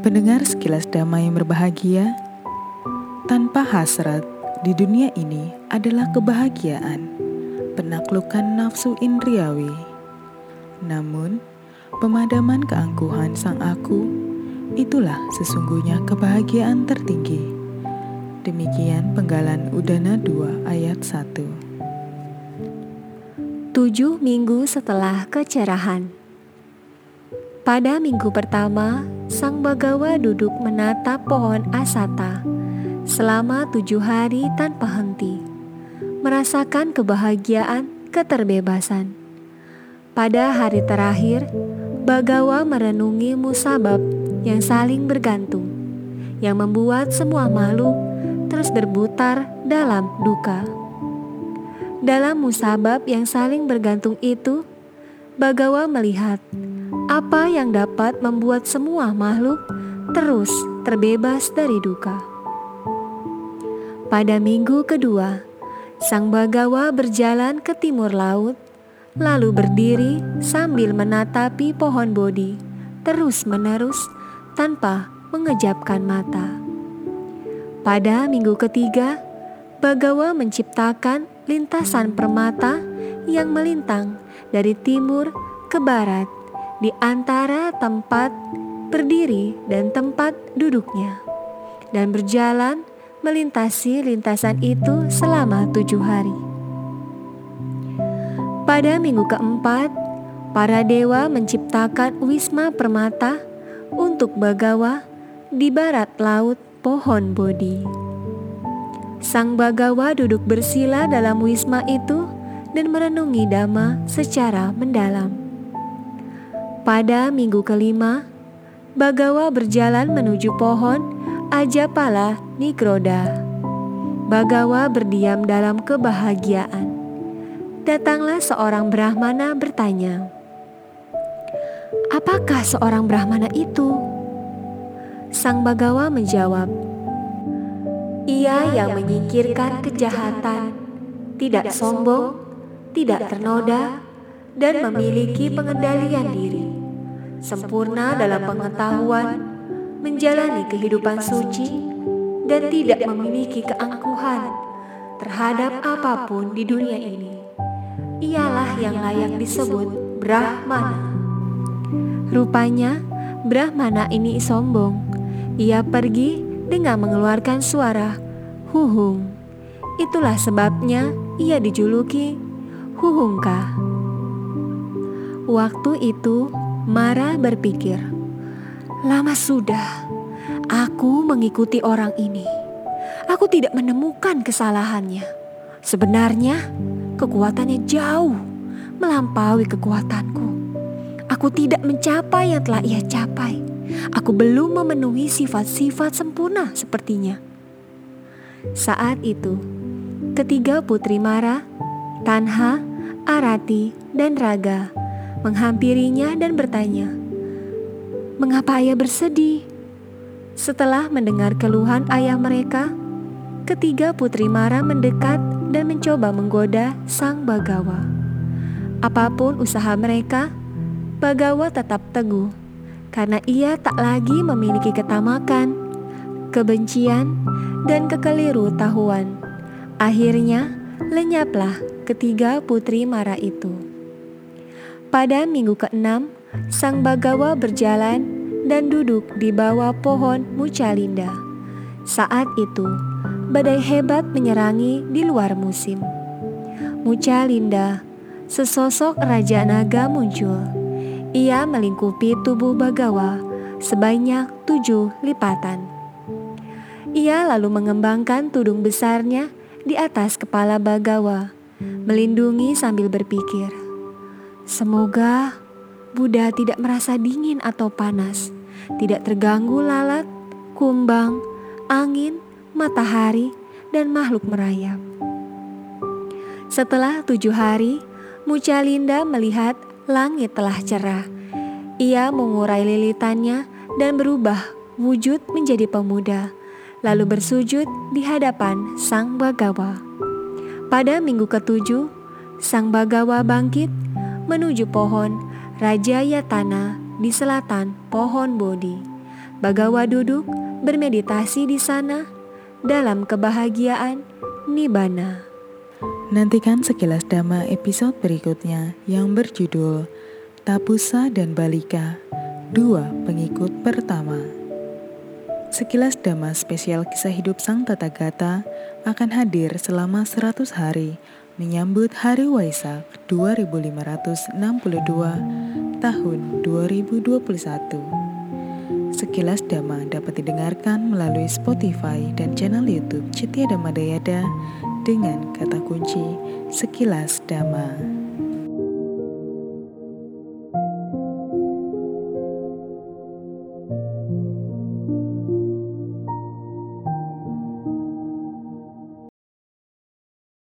Pendengar sekilas damai yang berbahagia, tanpa hasrat di dunia ini adalah kebahagiaan, penaklukan nafsu indriawi. Namun, pemadaman keangkuhan sang aku, itulah sesungguhnya kebahagiaan tertinggi. Demikian penggalan Udana 2 ayat 1. Tujuh minggu setelah kecerahan Pada minggu pertama, Sang Bagawa duduk menatap pohon asata selama tujuh hari tanpa henti, merasakan kebahagiaan keterbebasan. Pada hari terakhir, Bagawa merenungi musabab yang saling bergantung, yang membuat semua makhluk terus berputar dalam duka. Dalam musabab yang saling bergantung itu, Bagawa melihat apa yang dapat membuat semua makhluk terus terbebas dari duka. Pada minggu kedua, Sang Bagawa berjalan ke timur laut lalu berdiri sambil menatapi pohon bodi terus-menerus tanpa mengejapkan mata. Pada minggu ketiga, Bagawa menciptakan lintasan permata yang melintang dari timur ke barat di antara tempat berdiri dan tempat duduknya, dan berjalan melintasi lintasan itu selama tujuh hari. Pada minggu keempat, para dewa menciptakan wisma permata untuk Bagawa di barat laut pohon Bodhi. Sang Bagawa duduk bersila dalam wisma itu dan merenungi Dhamma secara mendalam. Pada minggu kelima, Bagawa berjalan menuju pohon Ajapala Nigroda. Bagawa berdiam dalam kebahagiaan datanglah seorang Brahmana bertanya, "Apakah seorang Brahmana itu?" Sang Bagawa menjawab, "Ia yang menyingkirkan kejahatan, tidak sombong, tidak ternoda, dan memiliki pengendalian diri, sempurna dalam pengetahuan, menjalani kehidupan suci, dan tidak memiliki keangkuhan terhadap apa pun di dunia ini." ialah yang layak disebut Brahmana. Rupanya, Brahmana ini sombong. Ia pergi dengan mengeluarkan suara huhung. Itulah sebabnya ia dijuluki Huhungka. Waktu itu, Mara berpikir, "Lama sudah aku mengikuti orang ini. Aku tidak menemukan kesalahannya. Sebenarnya, kekuatannya jauh melampaui kekuatanku. Aku tidak mencapai yang telah ia capai. Aku belum memenuhi sifat-sifat sempurna sepertinya. Saat itu, ketiga putri Mara, Tanha, Arati, dan Raga menghampirinya dan bertanya, "Mengapa ayah bersedih?" Setelah mendengar keluhan ayah mereka, ketiga putri Mara mendekat dan mencoba menggoda sang Bagawa. Apa pun usaha mereka, Bagawa tetap teguh karena ia tak lagi memiliki ketamakan, kebencian, dan kekeliru tahuan. Akhirnya, lenyaplah ketiga putri Mara itu. Pada minggu keenam, sang Bagawa berjalan dan duduk di bawah pohon Mucalinda. Saat itu, badai hebat menyerangi di luar musim. Muca Linda, sesosok Raja Naga muncul. Ia melingkupi tubuh Bagawa sebanyak tujuh lipatan. Ia lalu mengembangkan tudung besarnya di atas kepala Bagawa, melindungi sambil berpikir, Semoga Buddha tidak merasa dingin atau panas, tidak terganggu lalat, kumbang, angin, matahari, dan makhluk merayap. Setelah tujuh hari, Mucalinda melihat langit telah cerah. Ia mengurai lilitannya dan berubah wujud menjadi pemuda, lalu bersujud di hadapan Sang Bagawa. Pada minggu ketujuh, Sang Bagawa bangkit menuju pohon Raja Yatana di selatan pohon Bodhi. Bagawa duduk bermeditasi di sana dalam kebahagiaan Nibana. Nantikan sekilas dhamma episode berikutnya yang berjudul Tapusa dan Balika, dua pengikut pertama. Sekilas dhamma spesial kisah hidup Sang Tata Gata akan hadir selama 100 hari menyambut Hari Waisak 2562 tahun 2021. Sekilas Dhamma dapat didengarkan melalui Spotify dan channel YouTube Citya Dhamma Dayada dengan kata kunci Sekilas Dhamma.